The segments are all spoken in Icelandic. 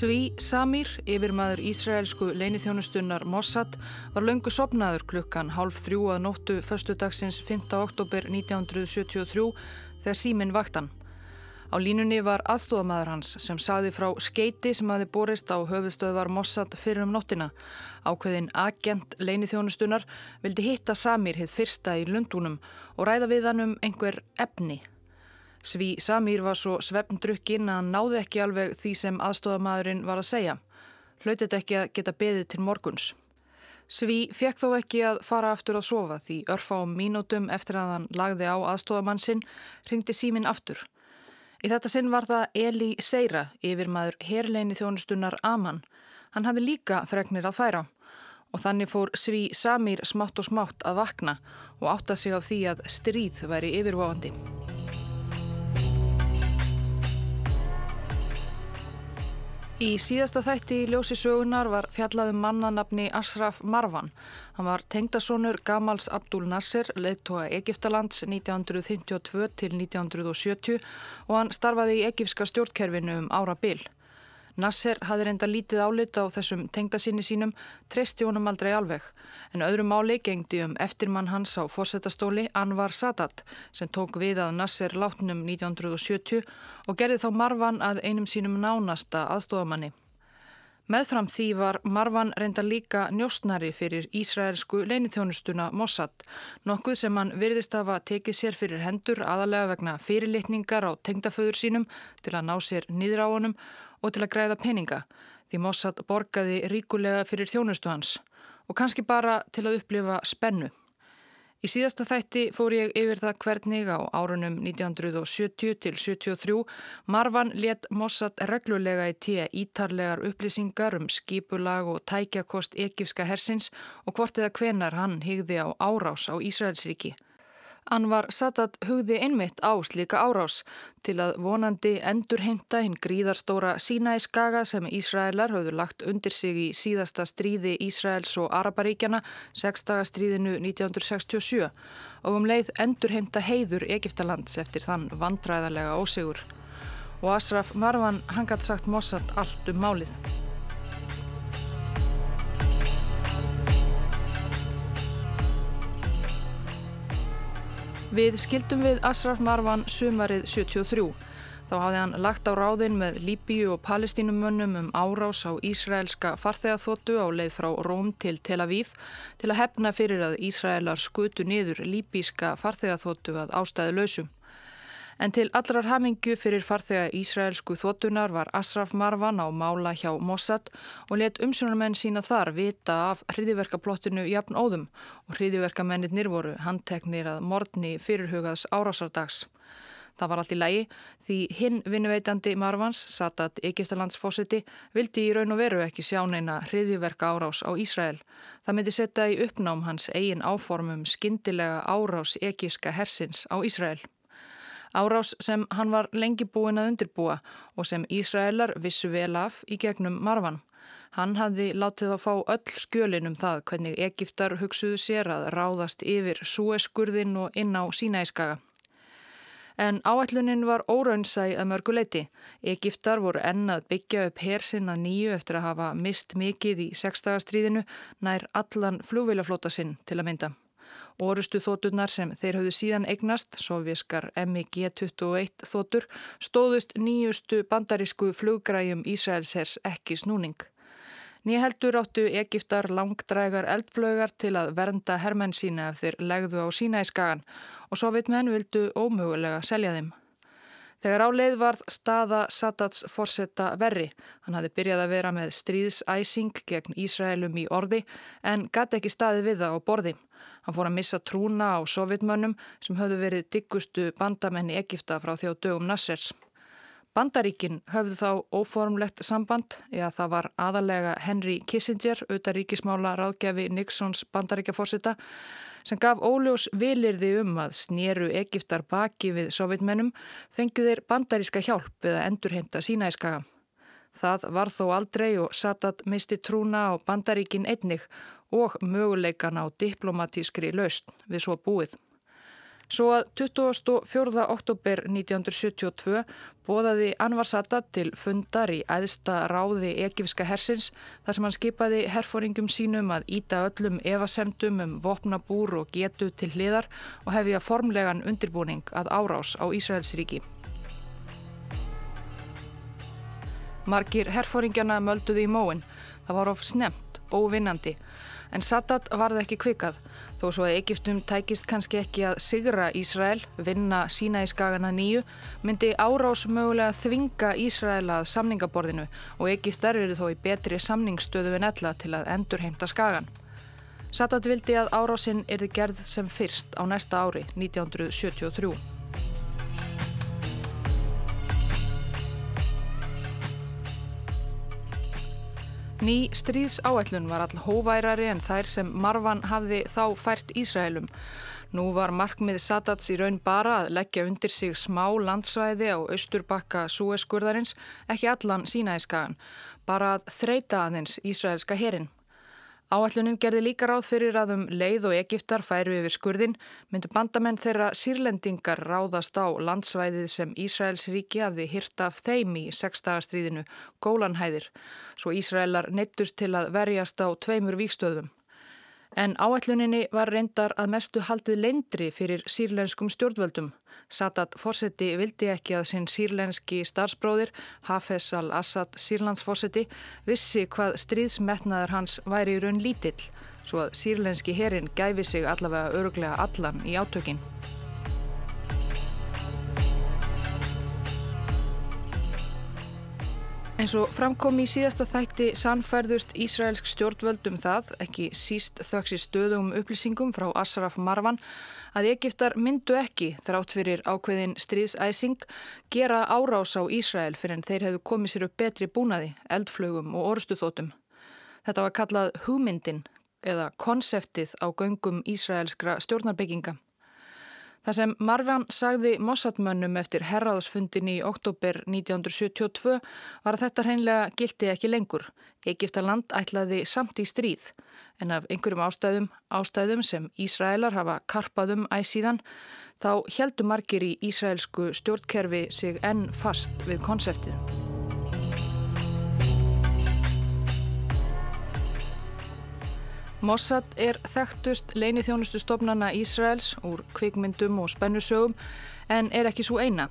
Sví Samir, yfirmaður Ísraelsku leinithjónustunnar Mossad, var löngu sopnaður klukkan hálf þrjú að nóttu förstu dagsins 5. oktober 1973 þegar síminn vaktan. Á línunni var aðstofamæður hans sem saði frá skeiti sem hafi borist á höfuðstöðvar Mossad fyrir um nóttina. Ákveðin agent leinithjónustunnar vildi hitta Samir hitt fyrsta í Lundúnum og ræða við hann um einhver efni. Sví Samír var svo svefndrukkinn að hann náði ekki alveg því sem aðstofamæðurinn var að segja. Hlautit ekki að geta beðið til morguns. Sví fekk þó ekki að fara aftur að sofa því örfa á mínútum eftir að hann lagði á aðstofamann sinn ringdi símin aftur. Í þetta sinn var það Eli Seira, yfirmaður herleini þjónustunnar Aman. Hann hafði líka fregnir að færa og þannig fór Sví Samír smátt og smátt að vakna og átta sig á því að stríð væri yfirváandi. Í síðasta þætti í ljósi sögunar var fjallaðum mannanabni Ashraf Marwan. Hann var tengdasónur Gamals Abdul Nasser, leittóa Egiptalands 1952 til 1970 og hann starfaði í egipska stjórnkerfinu um ára byll. Nasser hafði reynda lítið álita á þessum tengdasinni sínum, treysti honum aldrei alveg. En öðru máli gengdi um eftirmann hans á fórsetastóli Anvar Sadat sem tók við að Nasser látnum 1970 og gerði þá Marvan að einum sínum nánasta aðstofamanni. Meðfram því var Marvan reynda líka njóstnari fyrir Ísraelsku leinithjónustuna Mossad, nokkuð sem hann virðist að hafa tekið sér fyrir hendur aðalega vegna fyrirlitningar á tengdaföður sínum til að ná sér honum og til að græða peninga því Mossad borgaði ríkulega fyrir þjónustu hans og kannski bara til að upplifa spennu. Í síðasta þætti fór ég yfir það hvernig á árunum 1970 til 73 Marvan let Mossad reglulega í tíu ítarlegar upplýsingar um skipulag og tækjakost ekifska hersins og hvort eða hvenar hann higði á árás á Ísraelsríki. Anvar Sadat hugði einmitt á slíka árás til að vonandi endur heimta hinn gríðarstóra Sínæskaga sem Ísraelar höfðu lagt undir sig í síðasta stríði Ísraels og Araparíkjana, sexdagastríðinu 1967 og um leið endur heimta heiður Egiptalands eftir þann vandræðarlega ósigur. Og Asraf Marwan hangat sagt Mossad allt um málið. Við skildum við Asraf Marwan sumarið 73. Þá hafði hann lagt á ráðin með Líbíu og palestínumönnum um árás á Ísraelska farþegaþóttu á leið frá Róm til Tel Aviv til að hefna fyrir að Ísraelar skutu niður líbíska farþegaþóttu að ástæðu lausum. En til allrar hamingju fyrir farþega Ísraelsku þóttunar var Asraf Marwan á mála hjá Mossad og let umsjónarmenn sína þar vita af hriðiverkaplottinu jafn óðum og hriðiverkamennir voru handteknir að mordni fyrirhugaðs árásardags. Það var allt í lægi því hinn vinnuveitandi Marvans, Sadat Egiptalandsfósiti, vildi í raun og veru ekki sjá neina hriðiverka árás á Ísrael. Það myndi setja í uppnám hans eigin áformum skindilega árás egíska hersins á Ísrael. Árás sem hann var lengi búin að undirbúa og sem Ísraelar vissu vel af í gegnum Marvan. Hann hafði látið að fá öll skjölin um það hvernig Egiptar hugsuðu sér að ráðast yfir súeskurðin og inn á Sínæskaga. En áætlunin var óraunsæg að mörguleiti. Egiptar voru ennað byggja upp hersinn að nýju eftir að hafa mist mikið í sextagastríðinu nær allan flugvilaflóta sinn til að mynda. Orustu þóturnar sem þeir hafðu síðan eignast, sovjískar MiG-21 þótur, stóðust nýjustu bandarísku fluggræjum Ísraelshers ekki snúning. Nýheldur áttu Egiptar langdrægar eldflögar til að vernda hermenn sína ef þeir legðu á sína í skagan og sovjetmenn vildu ómögulega selja þeim. Þegar áleið varð staða Sadats forsetta verri. Hann hafi byrjað að vera með stríðsæsing gegn Ísraelum í orði en gæti ekki staði við það á borði. Hann fór að missa trúna á sovjetmönnum sem höfðu verið diggustu bandamenn í Egipta frá þjó dögum Nassers. Bandaríkin höfðu þá óformlegt samband, eða það var aðalega Henry Kissinger, auðvitað ríkismála ráðgjafi Nixons bandaríkjaforsita, sem gaf óljós vilirði um að snýru Egiptar baki við sovjetmennum, fenguðir bandaríska hjálp við að endurheimta sína í skaga. Það var þó aldrei og Sadat misti trúna á bandaríkin einnig og möguleikan á diplomatískri laust við svo búið. Svo að 24. oktober 1972 bóðaði Anvar Sadat til fundar í æðsta ráði ekifska hersins þar sem hann skipaði herfóringum sínum að íta öllum evasemdum um vopnabúr og getu til hliðar og hefja formlegan undirbúning að árás á Ísraelsríki. Margir herfóringjana mölduði í móin. Það var of snemt, óvinnandi. En Sadat varði ekki kvikað, þó svo að Egiptum tækist kannski ekki að sigra Ísrael, vinna sína í skagana nýju, myndi árás mögulega þvinga Ísrael að samningaborðinu og Egiptar eru þó í betri samningsstöðu en ella til að endur heimta skagan. Sadat vildi að árásinn erði gerð sem fyrst á næsta ári, 1973. Ný stríðsáætlun var all hóværari en þær sem Marvan hafði þá fært Ísraelum. Nú var markmið Sadats í raun bara að leggja undir sig smá landsvæði á austurbakka Súeskurðarins, ekki allan sína í skagan, bara að þreita aðeins Ísraelska herin. Áallunin gerði líka ráð fyrir að um leið og Egiptar færu yfir skurðin myndu bandamenn þeirra sírlendingar ráðast á landsvæðið sem Ísraels ríki hafði hýrt af þeim í sextagastríðinu, Gólanhæðir, svo Ísraelar neittust til að verjast á tveimur víkstöðum. En áalluninni var reyndar að mestu haldið leindri fyrir sírlenskum stjórnvöldum. Sadat fórseti vildi ekki að sinn sírlenski starfsbróðir Hafez al-Assad sírlandsfórseti vissi hvað stríðsmetnaður hans væri í raun lítill svo að sírlenski herin gæfi sig allavega öruglega allan í átökinn. Eins og framkom í síðasta þætti sannfærðust Ísraelsk stjórnvöldum það, ekki síst þöks í stöðum upplýsingum frá Asraf Marwan, að Egiptar myndu ekki, þrátt fyrir ákveðin stríðsæsing, gera árás á Ísrael fyrir en þeir hefðu komið sér upp betri búnaði, eldflögum og orustuþótum. Þetta var kallað hugmyndin eða konseptið á göngum Ísraelskra stjórnarbygginga. Það sem Marvan sagði Mossadmönnum eftir herraðsfundin í oktober 1972 var að þetta hreinlega gildi ekki lengur. Egiptaland ætlaði samt í stríð en af einhverjum ástæðum, ástæðum sem Ísraelar hafa karpaðum æsíðan þá heldu margir í Ísraelsku stjórnkerfi sig enn fast við konseptið. Mossad er þekktust leinithjónustu stofnana Ísraels úr kvikmyndum og spennusögum en er ekki svo eina.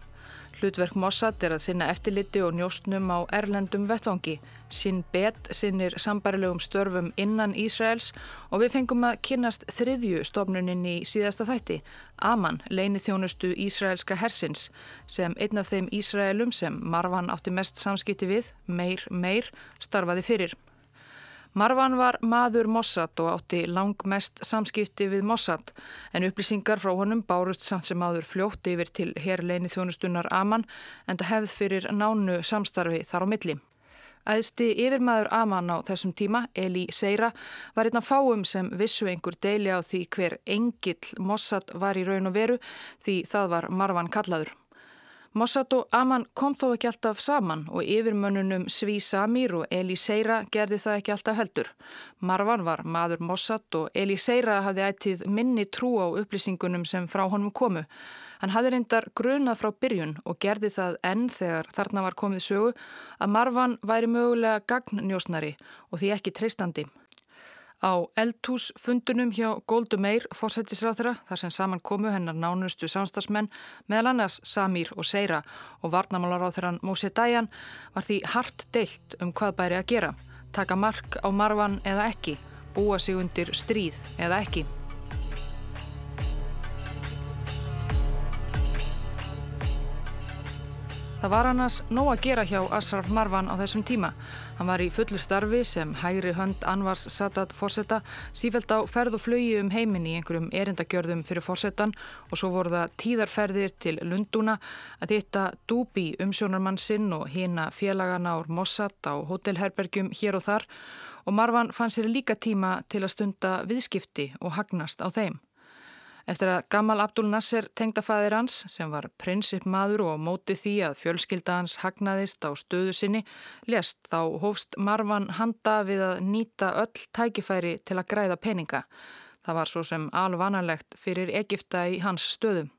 Hlutverk Mossad er að sinna eftirliti og njóstnum á erlendum vettvangi. Sinn bet sinnir sambarilegum störfum innan Ísraels og við fengum að kynast þriðju stofnunin í síðasta þætti, Aman, leinithjónustu Ísraelska hersins, sem einn af þeim Ísraelum sem Marvan átti mest samskipti við, meir, meir, starfaði fyrir. Marwan var maður Mossad og átti langmest samskipti við Mossad en upplýsingar frá honum bárust samt sem áður fljótt yfir til herrleini þjónustunnar Aman en það hefð fyrir nánu samstarfi þar á milli. Æðsti yfirmaður Aman á þessum tíma, Eli Seira, var einn af fáum sem vissu einhver deili á því hver engill Mossad var í raun og veru því það var Marwan kallaður. Mossad og Aman kom þó ekki alltaf saman og yfirmönnunum Sví Samir og Eli Seira gerði það ekki alltaf heldur. Marwan var maður Mossad og Eli Seira hafði ættið minni trú á upplýsingunum sem frá honum komu. Hann hafði reyndar grunað frá byrjun og gerði það enn þegar þarna var komið sögu að Marwan væri mögulega gagnnjósnari og því ekki treystandi. Á eldhúsfundunum hjá Goldu Meir fórsættisráþra þar sem saman komu hennar nánustu samstagsmenn meðal annars Samir og Seira og varnamálaráþurann Mósi Dæjan var því hart deilt um hvað bæri að gera, taka mark á marvan eða ekki, búa sig undir stríð eða ekki. Það var annars nóg að gera hjá Asraf Marwan á þessum tíma. Hann var í fullu starfi sem hægri hönd Anvars Sadat fórsetta sífælt á ferð og flögi um heimin í einhverjum erindagjörðum fyrir fórsetan og svo voru það tíðarferðir til Lundúna að þetta dúbi umsjónarmann sinn og hina félagana ár Mossad á hótelherbergjum hér og þar og Marwan fann sér líka tíma til að stunda viðskipti og hagnast á þeim. Eftir að Gamal Abdul Nasser tengdafæðir hans, sem var prinsip maður og móti því að fjölskylda hans hagnaðist á stöðu sinni, lest þá hófst Marvan handa við að nýta öll tækifæri til að græða peninga. Það var svo sem alvanalegt fyrir Egipta í hans stöðum.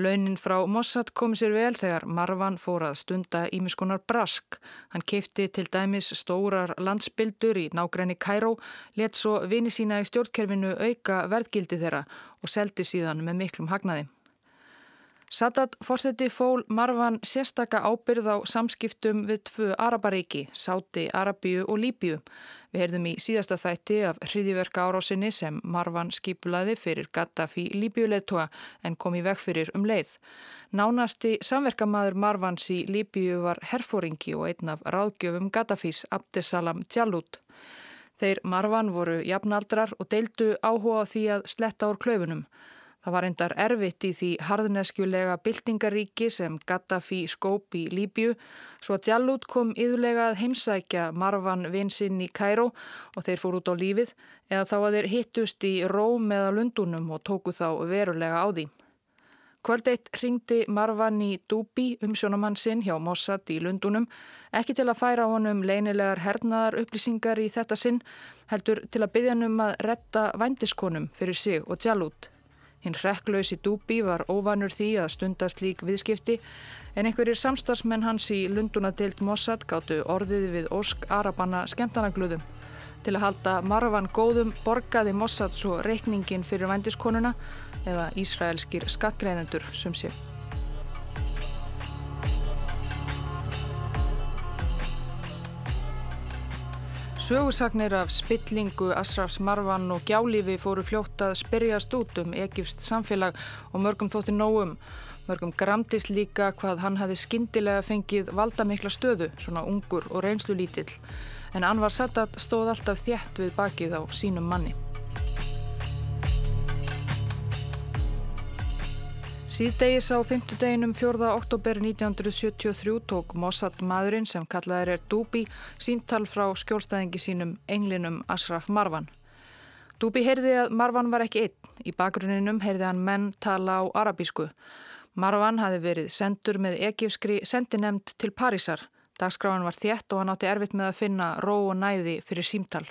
Launin frá Mossad kom sér vel þegar Marwan fór að stunda ímiskunar brask. Hann keipti til dæmis stórar landsbyldur í nágræni Kæró, let svo vini sína í stjórnkerfinu auka verðgildi þeirra og seldi síðan með miklum hagnaði. Sadat fórseti fól Marwan sérstaka ábyrð á samskiptum við tvö Araparíki, Sáti, Arabíu og Líbíu. Við heyrðum í síðasta þætti af hriðiverka árásinni sem Marwan skipulaði fyrir Gaddafi Líbíuleitua en kom í veg fyrir um leið. Nánasti samverkamaður Marwans í Líbíu var herfóringi og einn af ráðgjöfum Gaddafis Abdesalam Djallut. Þeir Marwan voru jafnaldrar og deildu áhuga því að sletta úr klaufunum. Það var endar erfitt í því harðneskjulega byltingaríki sem Gaddafi skóp í Líbju svo að Djallut kom yðurlega að heimsækja Marvan vinsinn í Kæró og þeir fór út á lífið eða þá að þeir hittust í Róm eða Lundunum og tóku þá verulega á því. Kvöldeitt ringdi Marvan í Dúbi umsjónamann sinn hjá Mossad í Lundunum ekki til að færa honum leinilegar hernaðar upplýsingar í þetta sinn heldur til að byggja hann um að retta vændiskonum fyrir sig og Djallut. Hinn rekklausi Dúbi var óvanur því að stundast lík viðskipti en einhverjir samstagsmenn hans í Lundunadeild Mossad gáttu orðið við Ósk Arabanna skemtanagluðum. Til að halda Marvan góðum borgaði Mossad svo reikningin fyrir vændiskonuna eða Ísraelskir skattgreðendur sem sé. Sögusagnir af spillingu, Asrafs Marvan og gjálífi fóru fljótt að spyrjast út um Egipst samfélag og mörgum þótti nógum. Mörgum gramdist líka hvað hann hafi skindilega fengið valdamikla stöðu, svona ungur og reynslu lítill. En Anvar Sadat stóð alltaf þjætt við bakið á sínum manni. Síðdegis á fymtudeginum 4. oktober 1973 tók Mossad maðurinn sem kallaður er Dubi síntal frá skjólstæðingi sínum englinum Ashraf Marwan. Dubi heyrði að Marwan var ekki einn. Í bakgrunninum heyrði hann menn tala á arabísku. Marwan hafi verið sendur með ekifskri sendinemnd til Parísar. Dagskráin var þétt og hann átti erfitt með að finna ró og næði fyrir símtal.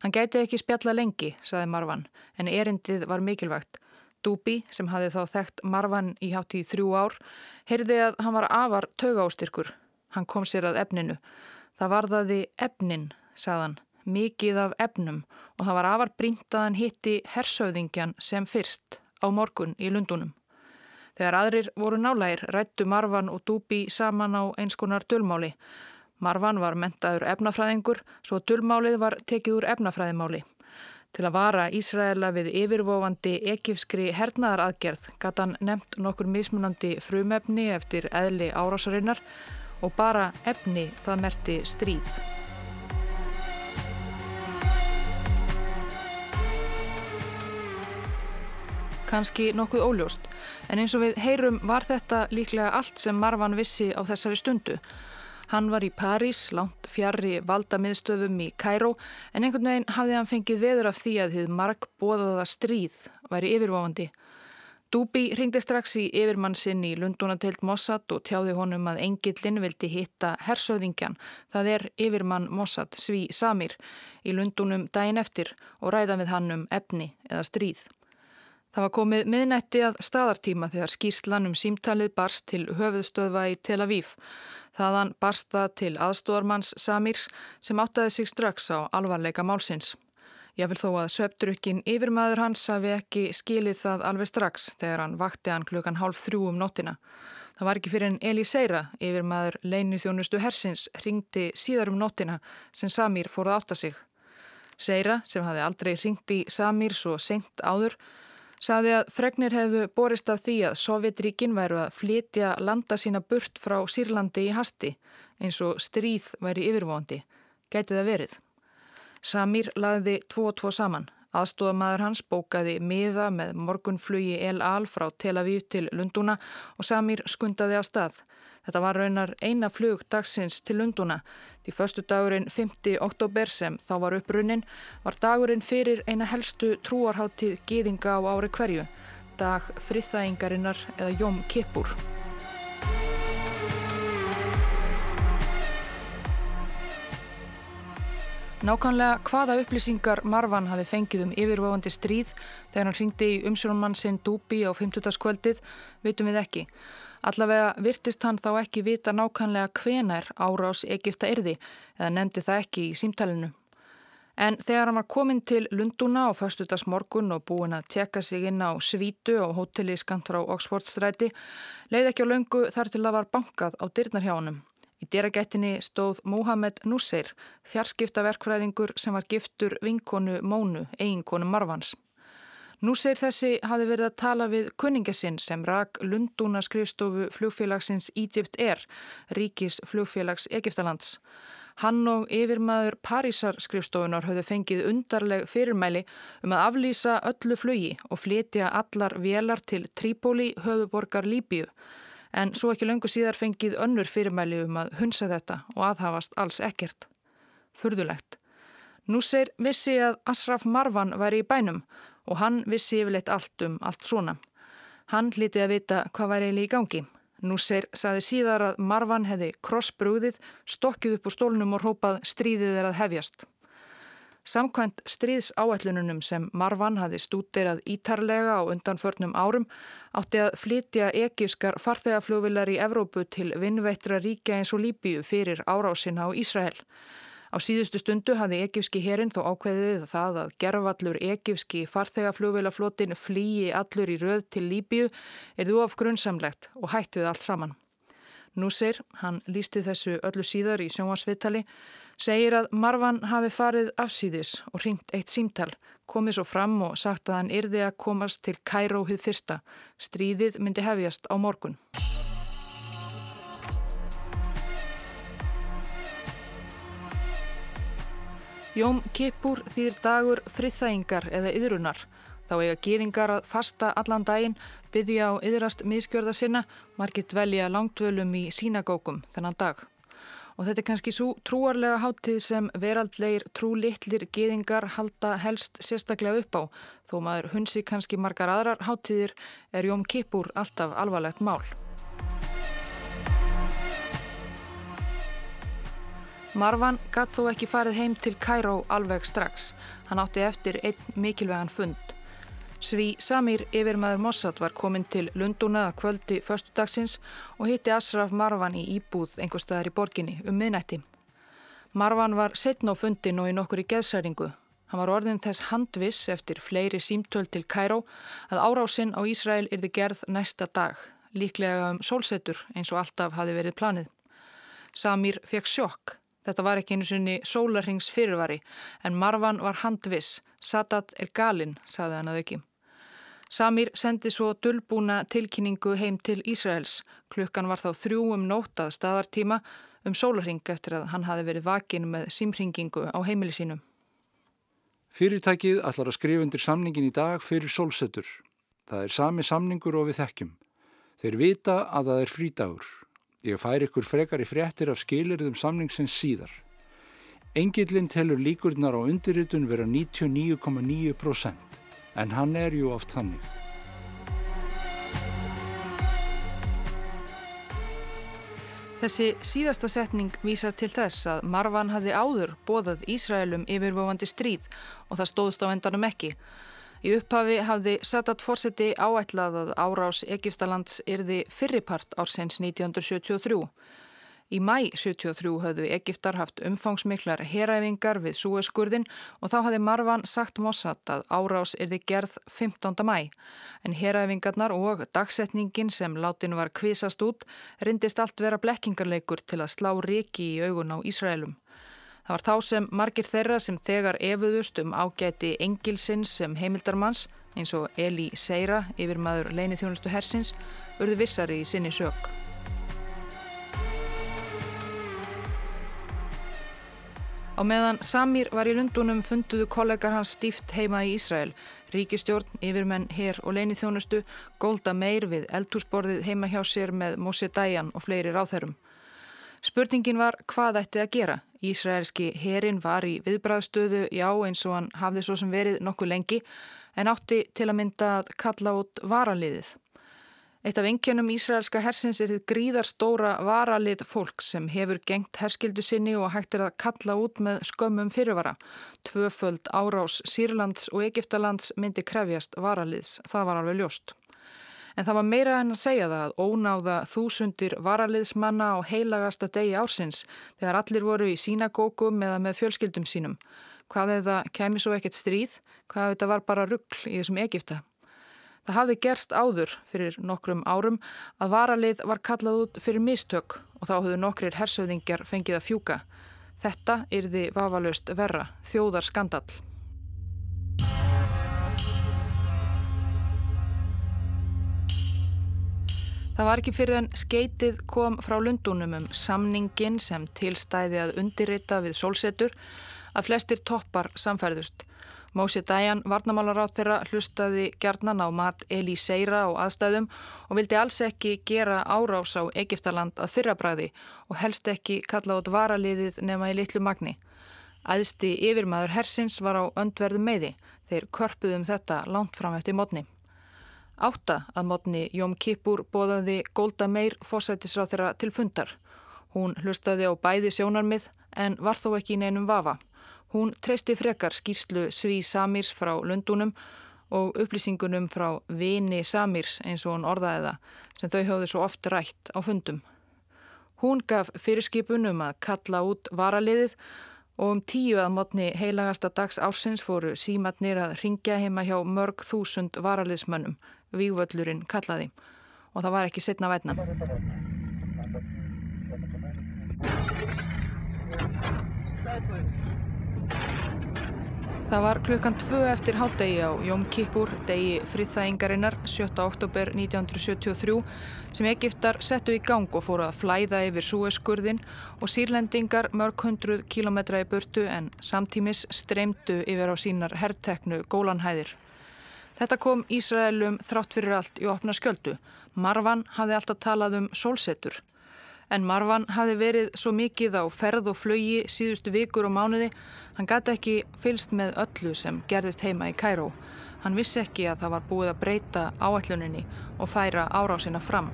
Hann gæti ekki spjalla lengi, saði Marwan, en erindið var mikilvægt. Dúbi, sem hafi þá þekkt Marvan í hátt í þrjú ár, heyrði að hann var afar taugástyrkur. Hann kom sér að efninu. Það varðaði efnin, sagðan, mikið af efnum og það var afar brínt að hann hitti hersauðingjan sem fyrst á morgun í Lundunum. Þegar aðrir voru nálægir rættu Marvan og Dúbi saman á eins konar dölmáli. Marvan var mentaður efnafræðingur svo dölmálið var tekið úr efnafræðimáli. Til að vara Ísraela við yfirvofandi ekifskri hernaðaraðgerð gata hann nefnt nokkur mismunandi frumefni eftir eðli árásarinnar og bara efni það merti stríð. Kanski nokkuð óljóst, en eins og við heyrum var þetta líklega allt sem Marvan vissi á þessari stundu. Hann var í París, langt fjarrri valdamiðstöfum í Kæró en einhvern veginn hafði hann fengið veður af því að þið marg bóðaða stríð væri yfirvofandi. Dúbi ringdi strax í yfirmann sinn í Lundunateilt Mossad og tjáði honum að engillin vildi hitta hersöðingjan, það er yfirmann Mossad Sví Samir, í Lundunum daginn eftir og ræða við hann um efni eða stríð. Það var komið miðnætti að staðartíma þegar skýrslan um símtalið barst til höfuðstöðva í Tel Avív. Þaðan barsta til aðstóðarmanns Samirs sem áttaði sig strax á alvarleika málsins. Ég vil þó að söpdrukkin yfirmaður hans hafi ekki skilið það alveg strax þegar hann vakti hann klukkan hálf þrjú um nóttina. Það var ekki fyrir en Eli Seira, yfirmaður leini þjónustu hersins, ringdi síðar um nóttina sem Samir fór að átta sig. Seira, sem hafi aldrei ringdi Samir svo senkt áður, saði að fregnir hefðu borist af því að Sovjetríkin væru að flytja landa sína burt frá Sýrlandi í hasti eins og stríð væri yfirvóndi. Gæti það verið. Samir lagði tvo og tvo saman. Aðstóðamæður hans bókaði miða með morgunflugi El Al frá Tel Aviv til Lunduna og Samir skundaði á stað. Þetta var raunar eina flug dagsins til Lunduna. Því förstu dagurinn 5. oktober sem þá var upprunnin var dagurinn fyrir eina helstu trúarháttíð gýðinga á ári hverju, dag friðþægingarinnar eða Jóm Kippur. Nákvæmlega hvaða upplýsingar Marvan hafi fengið um yfirvofandi stríð þegar hann ringdi í umsjónumann sinn Dúbi á 50. kvöldið, vitum við ekki. Allavega virtist hann þá ekki vita nákvæmlega hvenar árás Egipta erði eða nefndi það ekki í símtælinu. En þegar hann var komin til Lunduna á förstutas morgun og búin að tjekka sig inn á Svítu og hóteli skant frá Oxfordstræti, leiði ekki á löngu þar til það var bankað á dyrnar hjá honum. Í dyragættinni stóð Mohamed Nusseir, fjarskiptaverkfræðingur sem var giftur vinkonu Mónu, eiginkonu Marvans. Nusseir þessi hafi verið að tala við kunningasinn sem rak Lunduna skrifstofu flugfélagsins Egypt Air, ríkis flugfélags Egiptalands. Hann og yfirmaður Parísar skrifstofunar höfðu fengið undarleg fyrirmæli um að aflýsa öllu flugi og flytja allar vélar til Trípóli höfuborgar Líbíu. En svo ekki löngu síðar fengið önnur fyrirmæli um að hunsa þetta og aðhafast alls ekkert. Furðulegt. Nú segir vissi að Asraf Marvan væri í bænum og hann vissi yfirleitt allt um allt svona. Hann hlítið að vita hvað væri eiginlega í gangi. Nusseir saði síðar að Marvan hefði krossbrúðið, stokkið upp úr stólnum og rópað stríðið er að hefjast. Samkvæmt stríðsáætlununum sem Marvan hafi stúterað ítarlega á undanförnum árum átti að flytja ekískar farþegafljóvilar í Evrópu til vinnveittra ríkja eins og Líbíu fyrir árásina á Ísrael. Á síðustu stundu hafði ekifski herin þó ákveðið það að gerfallur ekifski farþegaflugveilaflotin flýi allur í röð til Líbíu er þú of grunnsamlegt og hætt við allt saman. Núsir, hann lísti þessu öllu síðar í sjónvarsviðtali, segir að Marvan hafi farið afsýðis og ringt eitt símtal, komið svo fram og sagt að hann yrði að komast til Kæróhið fyrsta. Stríðið myndi hefjast á morgun. Jóm Kippur þýr dagur friðþægingar eða yðrunar. Þá eiga gýringar að fasta allan daginn, byggja á yðrast miskjörða sinna, margir dvelja langtvölum í sínagókum þennan dag. Og þetta er kannski svo trúarlega háttið sem veraldlegir trúlittlir gýringar halda helst sérstaklega upp á. Þó maður hunsi kannski margar aðrar háttiðir er Jóm Kippur alltaf alvarlegt mál. Marvan gatt þó ekki farið heim til Kæró alveg strax. Hann átti eftir einn mikilvegan fund. Sví Samir yfirmaður Mossad var komin til Lundunaða kvöldi förstudagsins og hitti Asraf Marvan í íbúð einhver staðar í borginni um miðnætti. Marvan var setn á fundin og í nokkur í geðsæringu. Hann var orðin þess handviss eftir fleiri símtöld til Kæró að árásinn á Ísrael yrði gerð næsta dag, líklega um sólsetur eins og alltaf hafi verið planið. Samir fekk sjokk. Þetta var ekki einu sinni sólarhings fyrirvari en Marvan var handviss. Sadat er galinn, saði hann að auki. Samir sendi svo dullbúna tilkynningu heim til Ísraels. Klukkan var þá þrjú um nótað staðartíma um sólarhing eftir að hann hafi verið vakin með símringingu á heimili sínum. Fyrirtækið allar að skrifa undir samningin í dag fyrir sólsetur. Það er sami samningur og við þekkjum. Þeir vita að það er frídagur. Ég fær ykkur frekar í fréttir af skilirðum samningsins síðar. Engillin telur líkurnar á undirritun vera 99,9% en hann er jú oft hannig. Þessi síðasta setning vísar til þess að Marvan hafði áður bóðað Ísraelum yfirvofandi stríð og það stóðst á endanum ekki. Í upphafi hafði Sadat fórseti áætlað að árás Egiptalands yrði fyrripart ársins 1973. Í mæ 73 höfðu Egiptar haft umfangsmiklar heræfingar við súeskurðin og þá hafði Marwan sagt Mossad að árás yrði gerð 15. mæ. En heræfingarnar og dagsetningin sem látin var kvisast út rindist allt vera blekkingarleikur til að slá riki í augun á Ísraelum. Það var þá sem margir þeirra sem þegar efuðust um ágæti engilsins sem heimildarmanns eins og Eli Seira yfir maður leini þjónustu hersins urðu vissari í sinni sök. Á meðan Samir var í Lundunum funduðu kollegar hans stíft heima í Ísrael, ríkistjórn, yfirmenn, hér og leini þjónustu, Golda Meir við eldhúsborðið heima hjá sér með Moshe Dayan og fleiri ráþærum. Spurningin var hvað ætti að gera. Ísraelski herin var í viðbræðstöðu, já eins og hann hafði svo sem verið nokkuð lengi, en átti til að mynda að kalla út varaliðið. Eitt af engjönum Ísraelska hersins er þið gríðarstóra varalið fólk sem hefur gengt herskildu sinni og hægt er að kalla út með skömmum fyrirvara. Tvöföld árás Sýrlands og Egiptalands myndi krefjast varaliðs. Það var alveg ljóst. En það var meira en að segja það að ónáða þúsundir varaliðsmanna á heilagasta degi ársins þegar allir voru í sínagókum eða með fjölskyldum sínum. Hvað eða kemi svo ekkert stríð? Hvað þetta var bara ruggl í þessum Egipta? Það hafði gerst áður fyrir nokkrum árum að varalið var kallað út fyrir mistök og þá höfðu nokkrir hersöðingjar fengið að fjúka. Þetta yrði vafalust verra, þjóðar skandal. Það var ekki fyrir en skeitið kom frá Lundunum um samningin sem tilstæði að undirrita við sólsetur að flestir toppar samfærðust. Mósi Dæjan, varnamálarátt þeirra, hlustaði gerðnan á mat Eli Seira og aðstæðum og vildi alls ekki gera árás á Egiptaland að fyrrabræði og helst ekki kalla át varaliðið nema í litlu magni. Æðsti yfirmaður hersins var á öndverðu meði, þeir körpuðum þetta langt fram eftir mótni. Átta að mótni Jóm Kippur bóðaði Golda Meir fósættisráð þeirra til fundar. Hún hlustaði á bæði sjónarmið en var þó ekki í neinum vafa. Hún treysti frekar skýrslu Sví Samirs frá Lundunum og upplýsingunum frá Vini Samirs eins og hún orðaði það sem þau höfðu svo oft rætt á fundum. Hún gaf fyrirskipunum að kalla út varaliðið og um tíu að mótni heilagasta dags ársins fóru símatnir að ringja heima hjá mörg þúsund varaliðsmönnum, vývöllurinn kallaði og það var ekki setna vætna. Sætlaug. Það var klukkan tvö eftir hádegi á Jóm Kippur, degi friðþægingarinnar 7. oktober 1973 sem Egiptar settu í gang og fóru að flæða yfir súeskurðin og sírlendingar mörg hundruð kílometra í burtu en samtímis streymdu yfir á sínar herrteknu gólanhæðir. Þetta kom Ísraelum þrátt fyrir allt í opna sköldu. Marvan hafði alltaf talað um sólsetur en Marvan hafi verið svo mikið á ferð og flögi síðustu vikur og mánuði, hann gæti ekki fylst með öllu sem gerðist heima í Kæró. Hann vissi ekki að það var búið að breyta áætluninni og færa árásina fram.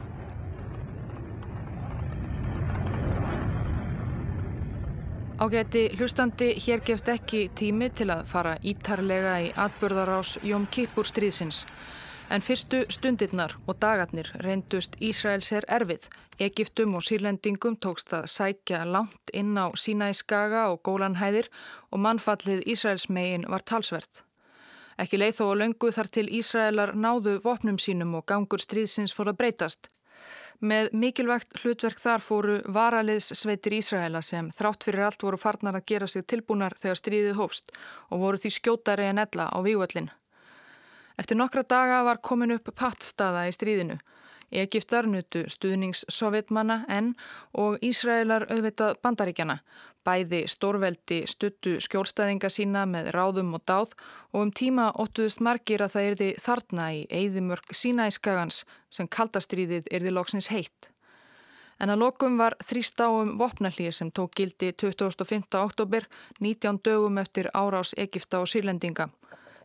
Ágæti hlustandi, hér gefst ekki tími til að fara ítarlega í atbörðarás Jóm Kipur stríðsins. En fyrstu stundirnar og dagarnir reyndust Ísraels er erfið. Egiptum og sírlendingum tókst að sækja langt inn á Sínæskaga og Gólanhæðir og mannfallið Ísraels megin var talsvert. Ekki leið þó að löngu þar til Ísraelar náðu vopnum sínum og gangur stríðsins fór að breytast. Með mikilvægt hlutverk þar fóru varaliðssveitir Ísraela sem þrátt fyrir allt voru farnar að gera sig tilbúnar þegar stríðið hófst og voru því skjótari en ella á vývöllin. Eftir nokkra daga var komin upp pattstaða í stríðinu. Egiptar nutu stuðnings sovjetmanna en og Ísraelar auðvitað bandaríkjana. Bæði stórveldi stuttu skjólstæðinga sína með ráðum og dáð og um tíma óttuðust margir að það erði þarna í eigðimörk sína í skagans sem kaldastríðið erði loksins heitt. En að lokum var þrýst áum vopnallíð sem tók gildi 25. oktober 19 dögum eftir árás Egipta og Sýrlendinga.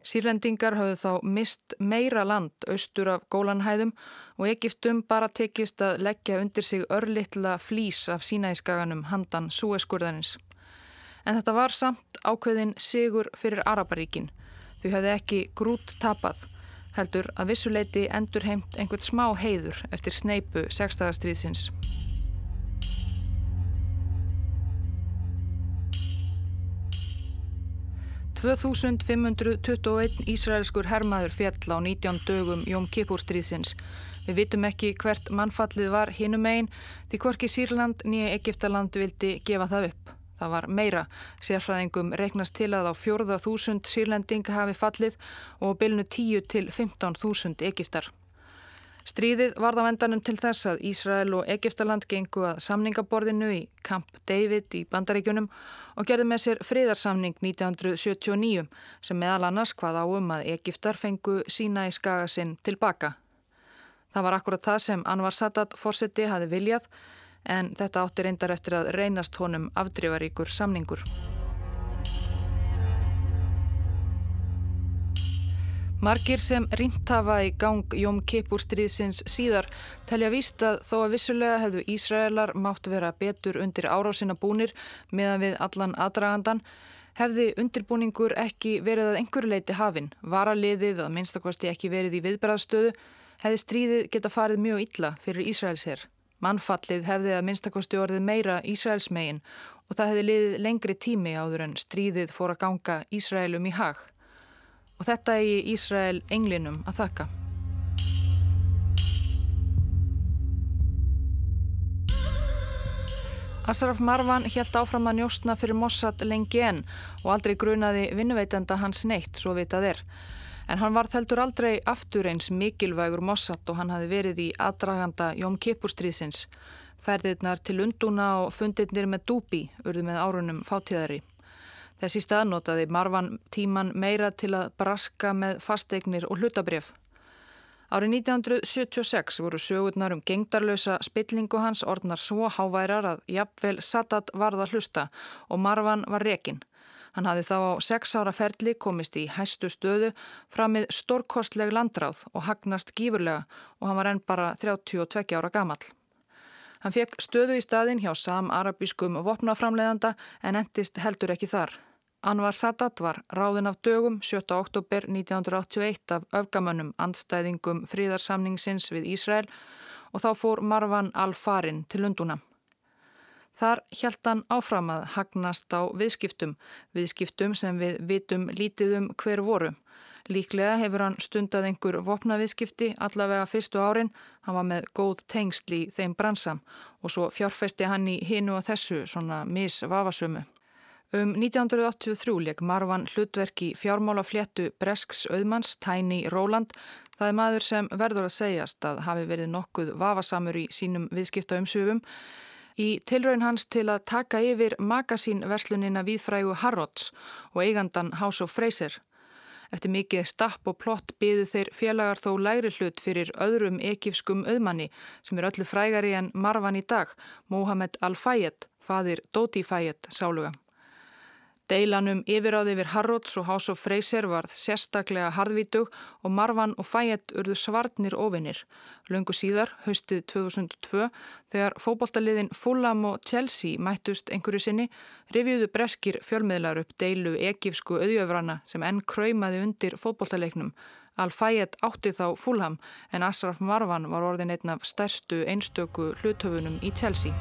Sýrlendingar hafðu þá mist meira land austur af gólanhæðum og Egiptum bara tekist að leggja undir sig örlittla flís af sínæskaganum handan súeskurðanins. En þetta var samt ákveðin sigur fyrir Araparíkin. Þau hafði ekki grút tapað, heldur að vissuleiti endur heimt einhvert smá heiður eftir sneipu sextagastriðsins. 2521 Ísraelskur hermaður fjall á 19 dögum Jóm Kipurstríðsins. Við vitum ekki hvert mannfallið var hinum einn því hvorki Sýrland nýja Egiptaland vildi gefa það upp. Það var meira. Sérfræðingum reiknast til að á fjórða þúsund sírlending hafi fallið og bylnu 10 til 15 þúsund Egiptar. Stríðið varð á endanum til þess að Ísrael og Egiptaland gengu að samningaborðinu í Camp David í Bandaríkunum og gerði með sér friðarsamning 1979 sem meðal annars hvað áum að Egiptar fengu sína í skagasinn tilbaka. Það var akkurat það sem Anwar Sadat fórseti hafi viljað en þetta átti reyndar eftir að reynast honum afdrifaríkur samningur. Margir sem rínt hafa í gang Jóm Kippur stríðsins síðar telja víst að þó að vissulega hefðu Ísraelar mátt vera betur undir árásina búnir meðan við allan aðdragandan hefði undirbúningur ekki verið að einhverju leiti hafinn, varaliðið að minnstakosti ekki verið í viðbræðstöðu, hefði stríðið geta farið mjög illa fyrir Ísraelsherr. Mannfallið hefði að minnstakosti orðið meira Ísraelsmegin og það hefði liðið lengri tími áður en stríðið fór að ganga Ísraelum í hag. Og þetta í Ísrael englinum að þakka. Asraf Marwan helt áfram að njóstna fyrir Mossad lengi enn og aldrei grunaði vinnuveitenda hans neitt, svo vitað er. En hann var þeldur aldrei aftur eins mikilvægur Mossad og hann hafi verið í aðdraganda Jóm Kipurstríðsins. Ferðirnar til unduna og fundirnir með dúbi urðu með árunum fátíðari. Þessi staðnotaði Marwan tíman meira til að braska með fasteignir og hlutabref. Árið 1976 voru sögurnar um gengdarlösa spillingu hans orðnar svo háværar að jafnvel Sadat varða hlusta og Marwan var rekin. Hann hafði þá á sex ára ferli komist í hæstu stöðu framið stórkostleg landráð og hagnast gífurlega og hann var enn bara 32 ára gamal. Hann fekk stöðu í staðin hjá sam-arabískum vopnaframleðanda en endist heldur ekki þar. Anvar Sadat var ráðin af dögum 7. oktober 1981 af öfgamönnum andstæðingum fríðarsamningsins við Ísrael og þá fór Marwan al-Farin til Lunduna. Þar hjælt hann áfram að hagnast á viðskiptum, viðskiptum sem við vitum lítið um hver voru. Líklega hefur hann stundað einhver vopnaviðskipti allavega fyrstu árin, hann var með góð tengsl í þeim bransam og svo fjárfesti hann í hinu og þessu svona misvavasömu. Um 1983 leik Marvan hlutverki fjármálafléttu Bresks auðmanns Tæni Róland. Það er maður sem verður að segjast að hafi verið nokkuð vafasamur í sínum viðskipta umsvifum. Í tilraun hans til að taka yfir magasínverslunina viðfrægu Harrods og eigandan House of Fraser. Eftir mikið stapp og plott byðu þeir félagar þó læri hlut fyrir öðrum ekifskum auðmanni sem er öllu frægari en Marvan í dag, Mohamed Al-Fayed, fadir Dodi Fayed sáluga. Deilan um yfiráði yfir Harrods og House of Fraser varð sérstaklega hardvítug og Marvan og Fayette urðu svartnir ofinnir. Laungu síðar, haustið 2002, þegar fóboltaliðin Fulham og Chelsea mættust einhverju sinni, revjuðu breskir fjölmiðlar upp deilu ekifsku auðjöfrana sem enn kröymaði undir fóboltaleiknum. Al-Fayed átti þá Fulham en Asraf Marvan var orðin einn af stærstu einstöku hlutöfunum í Chelsea.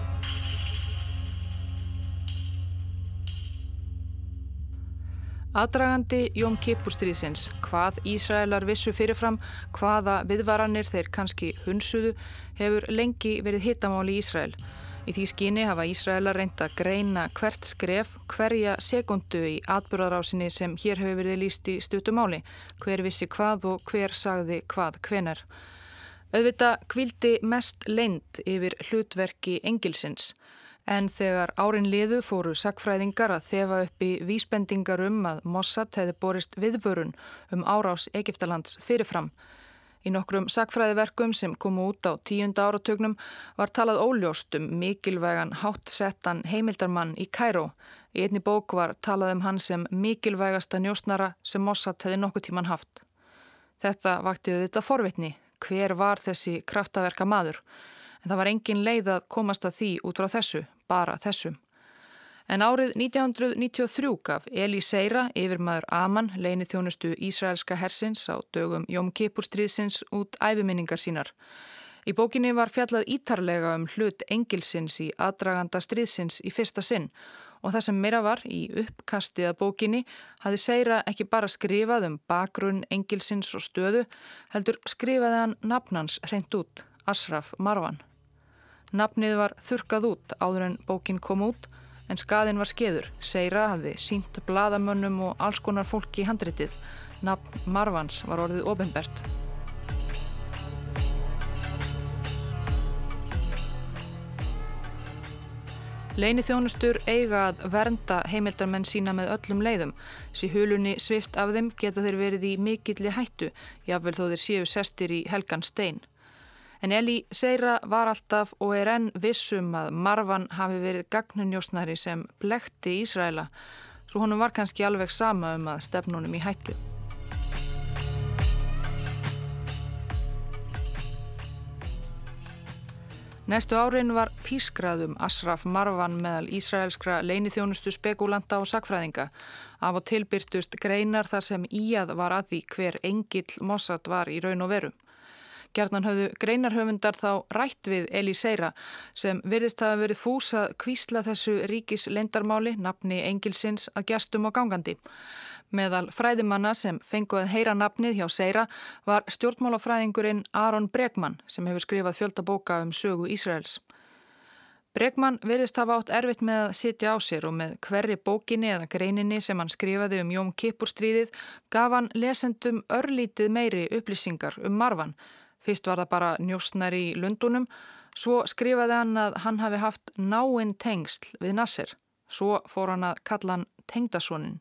Aðdragandi Jóm Kippurstríðsins, hvað Ísraelar vissu fyrirfram, hvaða viðvaranir þeir kannski hunsuðu, hefur lengi verið hittamáli í Ísrael. Í því skyni hafa Ísraelar reynd að greina hvert skref, hverja sekundu í atbúraðrásinni sem hér hefur verið líst í stutumáli, hver vissi hvað og hver sagði hvað hvenar. Auðvita kvildi mest leind yfir hlutverki engilsins. En þegar árin liðu fóru sakfræðingar að þefa upp í vísbendingar um að Mossad hefði borist viðvörun um árás Egiptalands fyrirfram. Í nokkrum sakfræðiverkum sem komu út á tíunda áratögnum var talað óljóst um mikilvægan háttsettan heimildarmann í Kæró. Í einni bók var talað um hann sem mikilvægasta njósnara sem Mossad hefði nokkuð tíman haft. Þetta vaktiði þetta forvitni. Hver var þessi kraftaverka maður? En það var engin leið að komast að því út frá þessu bara þessum. En árið 1993 gaf Eli Seira, yfirmaður Aman, leini þjónustu Ísraelska hersins á dögum Jóm Kipurstríðsins út æfiminningar sínar. Í bókinni var fjallað ítarlega um hlut engilsins í aðdraganda stríðsins í fyrsta sinn og það sem meira var í uppkastið að bókinni hafði Seira ekki bara skrifað um bakgrunn engilsins og stöðu, heldur skrifaði hann nafnans hreint út, Asraf Marwan. Nafnið var þurkað út áður en bókin kom út en skaðin var skeður. Seira hafði sínt bladamönnum og alls konar fólki í handritið. Nafn Marvans var orðið ofinbert. Leini þjónustur eiga að vernda heimildarmenn sína með öllum leiðum. Sí hulunni svift af þeim geta þeir verið í mikilli hættu, jáfnvel þó þeir séu sestir í helgan stein. En Eli Seira var alltaf og er enn vissum að Marvan hafi verið gagnunjósnari sem blekti Ísraela svo honum var kannski alveg sama um að stefnunum í hættu. Næstu árin var pískraðum Asraf Marvan meðal Ísraelskra leinithjónustu spekulanta og sakfræðinga. Af og tilbyrtust greinar þar sem íjað var að því hver engill Mossad var í raun og veru. Gjarnan höfðu greinarhöfundar þá rætt við Eliseira sem virðist hafa verið fúsað kvísla þessu ríkis lendarmáli, nafni engilsins að gestum og gangandi. Meðal fræðimanna sem fenguð heyra nafnið hjá Seira var stjórnmálafræðingurinn Aron Bregman sem hefur skrifað fjöldabóka um sögu Ísraels. Bregman verðist hafa átt erfitt með að sitja á sér og með hverri bókinni eða greininni sem hann skrifaði um Jóm Kippurstríðið gaf hann lesendum örlítið meiri upplýsingar um Marvan. Fyrst var það bara njóstnær í Lundunum, svo skrifaði hann að hann hafi haft náinn tengsl við Nasser. Svo fór hann að kalla hann tengdasónin.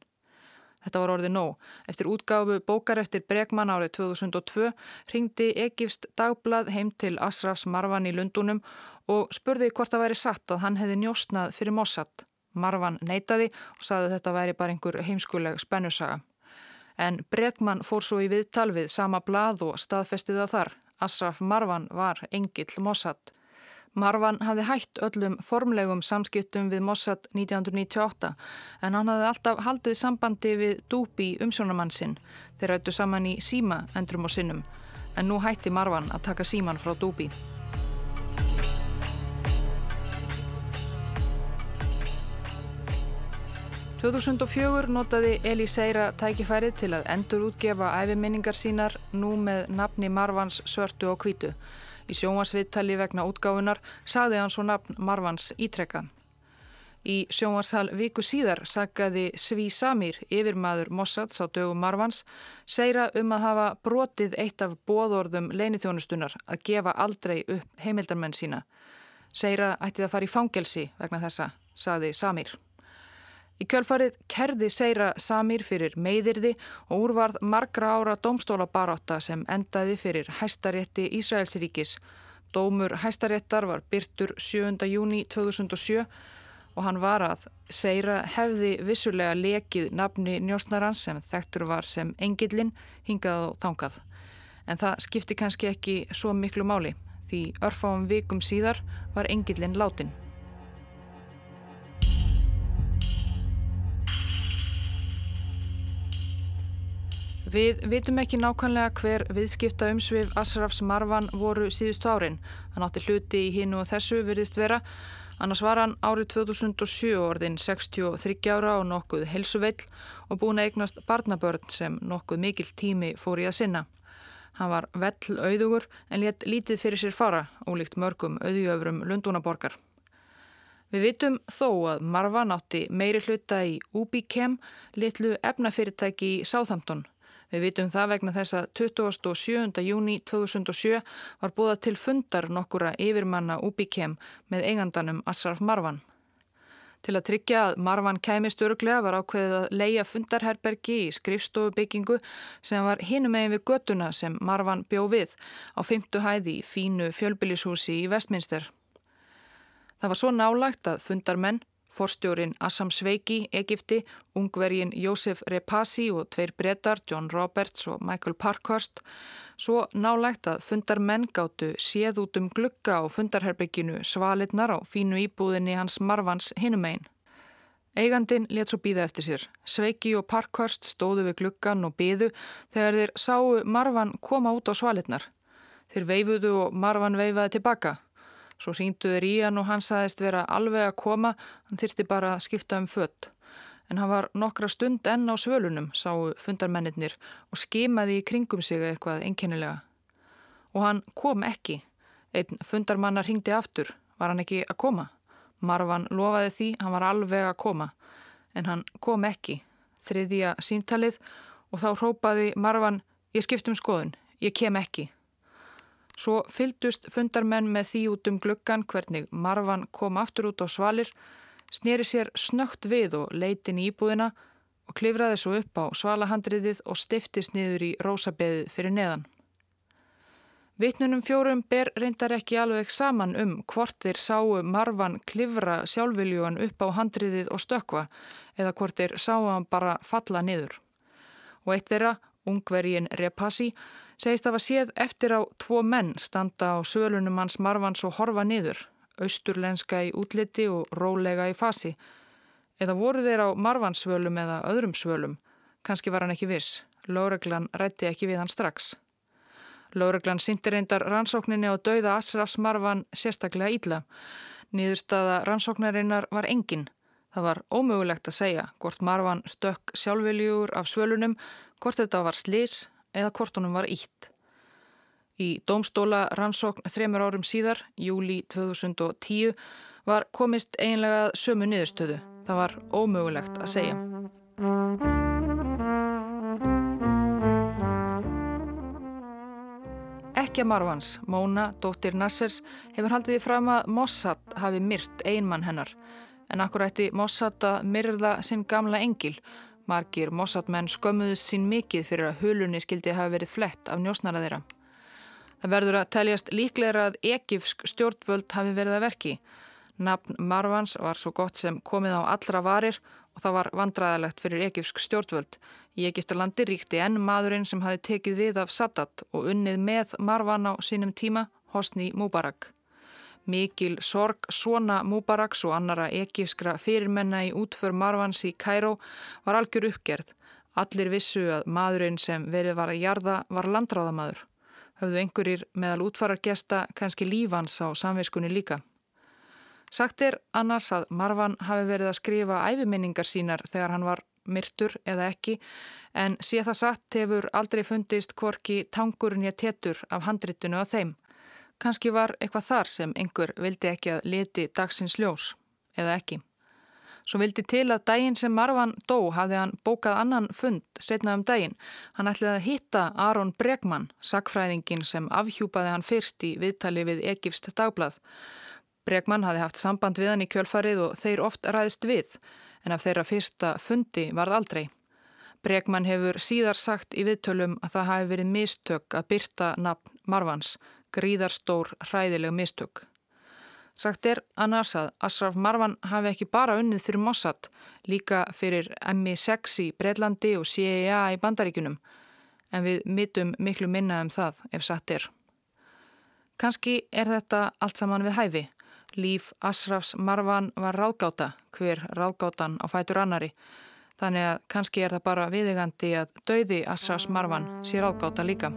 Þetta var orðið nóg. Eftir útgáfu bókar eftir Bregman árið 2002 ringdi Egifst dagblad heim til Asrafs Marvan í Lundunum og spurði hvort það væri satt að hann hefði njóstnað fyrir Mossad. Marvan neytaði og saði að þetta væri bara einhver heimskuleg spennusaga. En Bregman fór svo í viðtal við sama blad og staðfestiða þar. Asraf Marvan var engill Mossad. Marwan hafði hætt öllum formlegum samskiptum við Mossad 1998 en hann hafði alltaf haldið sambandi við Dúbi umsjónamann sinn þeir rættu saman í síma endrum og sinnum en nú hætti Marwan að taka síman frá Dúbi. 2004 notaði Eli Seira tækifærið til að endur útgefa æfiminningar sínar nú með nafni Marwans svörtu og kvítu. Í sjónvarsviðtali vegna útgáfunar sagði hann svo nafn Marvans ítrekkað. Í sjónvarshal viku síðar saggaði Sví Samir, yfirmaður Mossads á dögum Marvans, segra um að hafa brotið eitt af bóðorðum leinithjónustunar að gefa aldrei upp heimildarmenn sína. Segra ætti það fara í fangelsi vegna þessa, sagði Samir. Í kjölfarið kerði Seira Samir fyrir meiðirði og úrvarð margra ára domstólabaráta sem endaði fyrir hæstarétti Ísraelsríkis. Dómur hæstaréttar var byrtur 7. júni 2007 og hann var að Seira hefði vissulega lekið nafni njósnarans sem þekktur var sem engillin hingað og þangað. En það skipti kannski ekki svo miklu máli því örfáum vikum síðar var engillin látin. Við vitum ekki nákvæmlega hver viðskipta umsvið Asrafs Marvan voru síðustu árin. Hann átti hluti í hinu og þessu virðist vera. Annars var hann árið 2007 orðin 63 ára og nokkuð helsuveill og búin að eignast barnabörn sem nokkuð mikil tími fór í að sinna. Hann var vell auðugur en létt lítið fyrir sér fara, ólíkt mörgum auðjöfrum Lundúnaborgar. Við vitum þó að Marvan átti meiri hluta í Ubichem, litlu efnafyrirtæki í Sáþamtón Við vitum það vegna þess að 27. júni 2007 var búða til fundar nokkura yfirmanna Ubikem með eigandanum Asraf Marwan. Til að tryggja að Marwan kæmist öruglega var ákveðið að leia fundarherbergi í skrifstofubyggingu sem var hinum egin við göttuna sem Marwan bjó við á fymtu hæði í fínu fjölbillishúsi í Vestminster. Það var svo nálagt að fundarmenn Forstjórin Assam Sveiki, Egipti, ungvergin Jósef Repasi og tveir brettar, John Roberts og Michael Parkhurst, svo nálægt að fundar menn gáttu séð út um glugga á fundarherbygginu svalitnar á fínu íbúðinni hans Marvans hinum einn. Eigandin let svo býða eftir sér. Sveiki og Parkhurst stóðu við gluggan og byðu þegar þeir sáu Marvan koma út á svalitnar. Þeir veifuðu og Marvan veifaði tilbaka. Svo hrýnduður í hann og hann saðist vera alveg að koma, hann þyrti bara að skipta um fött. En hann var nokkra stund enn á svölunum, sáu fundarmennir og skimaði í kringum sig eitthvað einkennilega. Og hann kom ekki. Einn fundarmannar hrýndi aftur, var hann ekki að koma. Marvan lofaði því, hann var alveg að koma. En hann kom ekki. Þriðja símtalið og þá hrópaði Marvan, ég skipt um skoðun, ég kem ekki. Svo fyldust fundarmenn með því út um gluggan hvernig Marvan kom aftur út á svalir, sneri sér snögt við og leitin í íbúðina og klifraði svo upp á svalahandriðið og stiftist niður í rósabeðið fyrir neðan. Vittnunum fjórum ber reyndar ekki alveg saman um hvort þeir sáu Marvan klifra sjálfviljuan upp á handriðið og stökva eða hvort þeir sáu hann bara falla niður. Og eitt þeirra, ungvergin Repassi, Segist að var séð eftir á tvo menn standa á svölunum hans Marvans og horfa niður, austurlenska í útliti og rólega í fasi. Eða voru þeir á Marvans svölum eða öðrum svölum? Kanski var hann ekki viss. Lóreglan rætti ekki við hann strax. Lóreglan sindir reyndar rannsókninni á dauða Asrafs Marvan sérstaklega ídla. Nýðurstaða rannsóknarinnar var engin. Það var ómögulegt að segja hvort Marvan stökk sjálfveljúur af svölunum, hvort þetta var slís eða hvort honum var ítt. Í domstóla rannsókn þremur árum síðar, júli 2010, var komist einlega sömu niðurstöðu. Það var ómögulegt að segja. Ekki Marvans, Móna, dóttir Nassers, hefur haldið í fram að Mossad hafi myrt einmann hennar. En akkur ætti Mossad að myrða sinn gamla engil Margir Mossad-menn skömmuðust sín mikið fyrir að hulunni skildi hafa verið flett af njósnara þeirra. Það verður að teljast líklega að ekifsk stjórnvöld hafi verið að verki. Nafn Marvans var svo gott sem komið á allra varir og það var vandræðalegt fyrir ekifsk stjórnvöld. Í Egistarlandi ríkti enn maðurinn sem hafi tekið við af Sadat og unnið með Marvan á sínum tíma, Hosni Mubarak. Mikil sorg svona Mubaraks og annara ekifskra fyrirmenna í útför Marvans í Kæró var algjör uppgerð. Allir vissu að maðurinn sem verið var að jarða var landráðamadur. Höfðu einhverjir meðal útfarargesta kannski lífans á samveiskunni líka. Sagt er annars að Marvan hafi verið að skrifa æfiminningar sínar þegar hann var myrtur eða ekki en sé það satt hefur aldrei fundist hvorki tangurinn ég tetur af handritinu að þeim. Kanski var eitthvað þar sem einhver vildi ekki að leti dagsins ljós, eða ekki. Svo vildi til að daginn sem Marvan dó hafði hann bókað annan fund setnað um daginn. Hann ætliði að hitta Aron Bregman, sakfræðingin sem afhjúpaði hann fyrst í viðtali við Egifst dagblað. Bregman hafði haft samband við hann í kjölfarið og þeir oft ræðist við, en af þeirra fyrsta fundi varð aldrei. Bregman hefur síðar sagt í viðtölum að það hafi verið mistök að byrta nafn Marvans, gríðarstór hræðileg mistök. Sagt er annars að Asraf Marwan hafi ekki bara unnið fyrir Mossad, líka fyrir MI6 í Breitlandi og CIA í Bandaríkunum, en við mitum miklu minna um það ef satt er. Kanski er þetta allt saman við hæfi. Líf Asrafs Marwan var ráðgáta, hver ráðgátan á fætur annari, þannig að kannski er það bara viðegandi að dauði Asrafs Marwan sé ráðgáta líka.